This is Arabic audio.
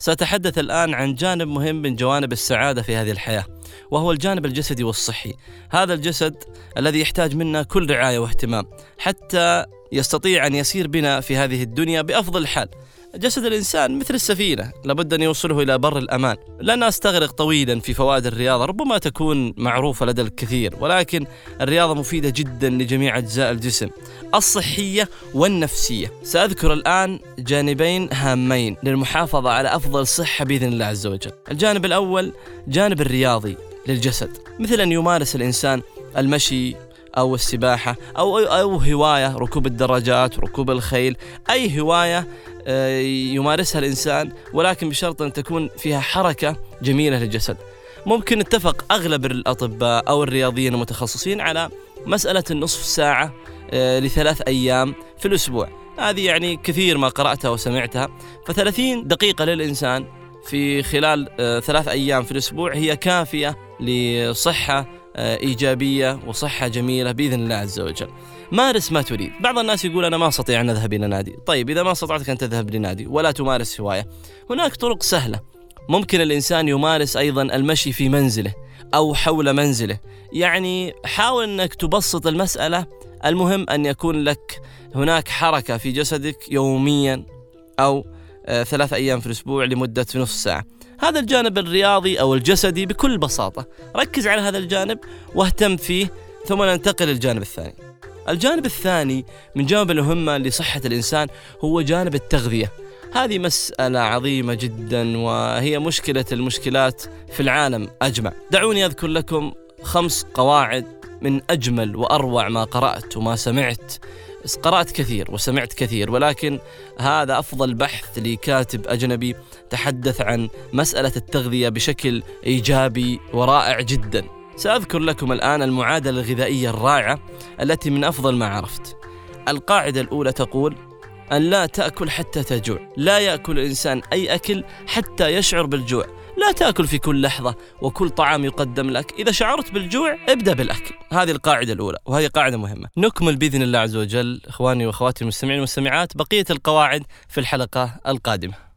سأتحدث الآن عن جانب مهم من جوانب السعادة في هذه الحياة وهو الجانب الجسدي والصحي. هذا الجسد الذي يحتاج منا كل رعاية واهتمام حتى يستطيع أن يسير بنا في هذه الدنيا بأفضل حال. جسد الإنسان مثل السفينة لابد أن يوصله إلى بر الأمان. لن أستغرق طويلا في فوائد الرياضة ربما تكون معروفة لدى الكثير ولكن الرياضة مفيدة جدا لجميع أجزاء الجسم. الصحية والنفسية. سأذكر الآن جانبين هامين للمحافظة على أفضل صحة بإذن الله عز وجل. الجانب الأول جانب الرياضي للجسد. مثل أن يمارس الإنسان المشي أو السباحة أو أو هواية ركوب الدراجات ركوب الخيل أي هواية يمارسها الإنسان ولكن بشرط أن تكون فيها حركة جميلة للجسد. ممكن اتفق أغلب الأطباء أو الرياضيين المتخصصين على مسألة النصف ساعة آه، لثلاث أيام في الأسبوع. هذه يعني كثير ما قرأتها وسمعتها. فثلاثين دقيقة للإنسان في خلال آه، ثلاث أيام في الأسبوع هي كافية لصحة إيجابية وصحة جميلة بإذن الله عز وجل. مارس ما تريد. بعض الناس يقول أنا ما أستطيع أن أذهب إلى نادي. طيب إذا ما استطعت أن تذهب لنادي ولا تمارس هواية هناك طرق سهلة. ممكن الإنسان يمارس أيضا المشي في منزله أو حول منزله. يعني حاول أنك تبسط المسألة. المهم أن يكون لك هناك حركة في جسدك يوميا أو آه، ثلاث أيام في الأسبوع لمدة نصف ساعة. هذا الجانب الرياضي أو الجسدي بكل بساطة. ركز على هذا الجانب واهتم فيه ثم ننتقل للجانب الثاني. الجانب الثاني من جانب المهمة لصحة الإنسان هو جانب التغذية. هذه مسألة عظيمة جدا وهي مشكلة المشكلات في العالم أجمع. دعوني أذكر لكم خمس قواعد من أجمل وأروع ما قرأت وما سمعت قرأت كثير وسمعت كثير ولكن هذا أفضل بحث لكاتب أجنبي تحدث عن مسألة التغذية بشكل إيجابي ورائع جدا. سأذكر لكم الآن المعادلة الغذائية الرائعة التي من أفضل ما عرفت. القاعدة الأولى تقول أن لا تأكل حتى تجوع لا يأكل الإنسان أي أكل حتى يشعر بالجوع. لا تاكل في كل لحظة وكل طعام يقدم لك. إذا شعرت بالجوع ابدأ بالأكل. هذه القاعدة الأولى وهذه قاعدة مهمة. نكمل بإذن الله عز وجل. إخواني وأخواتي المستمعين والمستمعات بقية القواعد في الحلقة القادمة.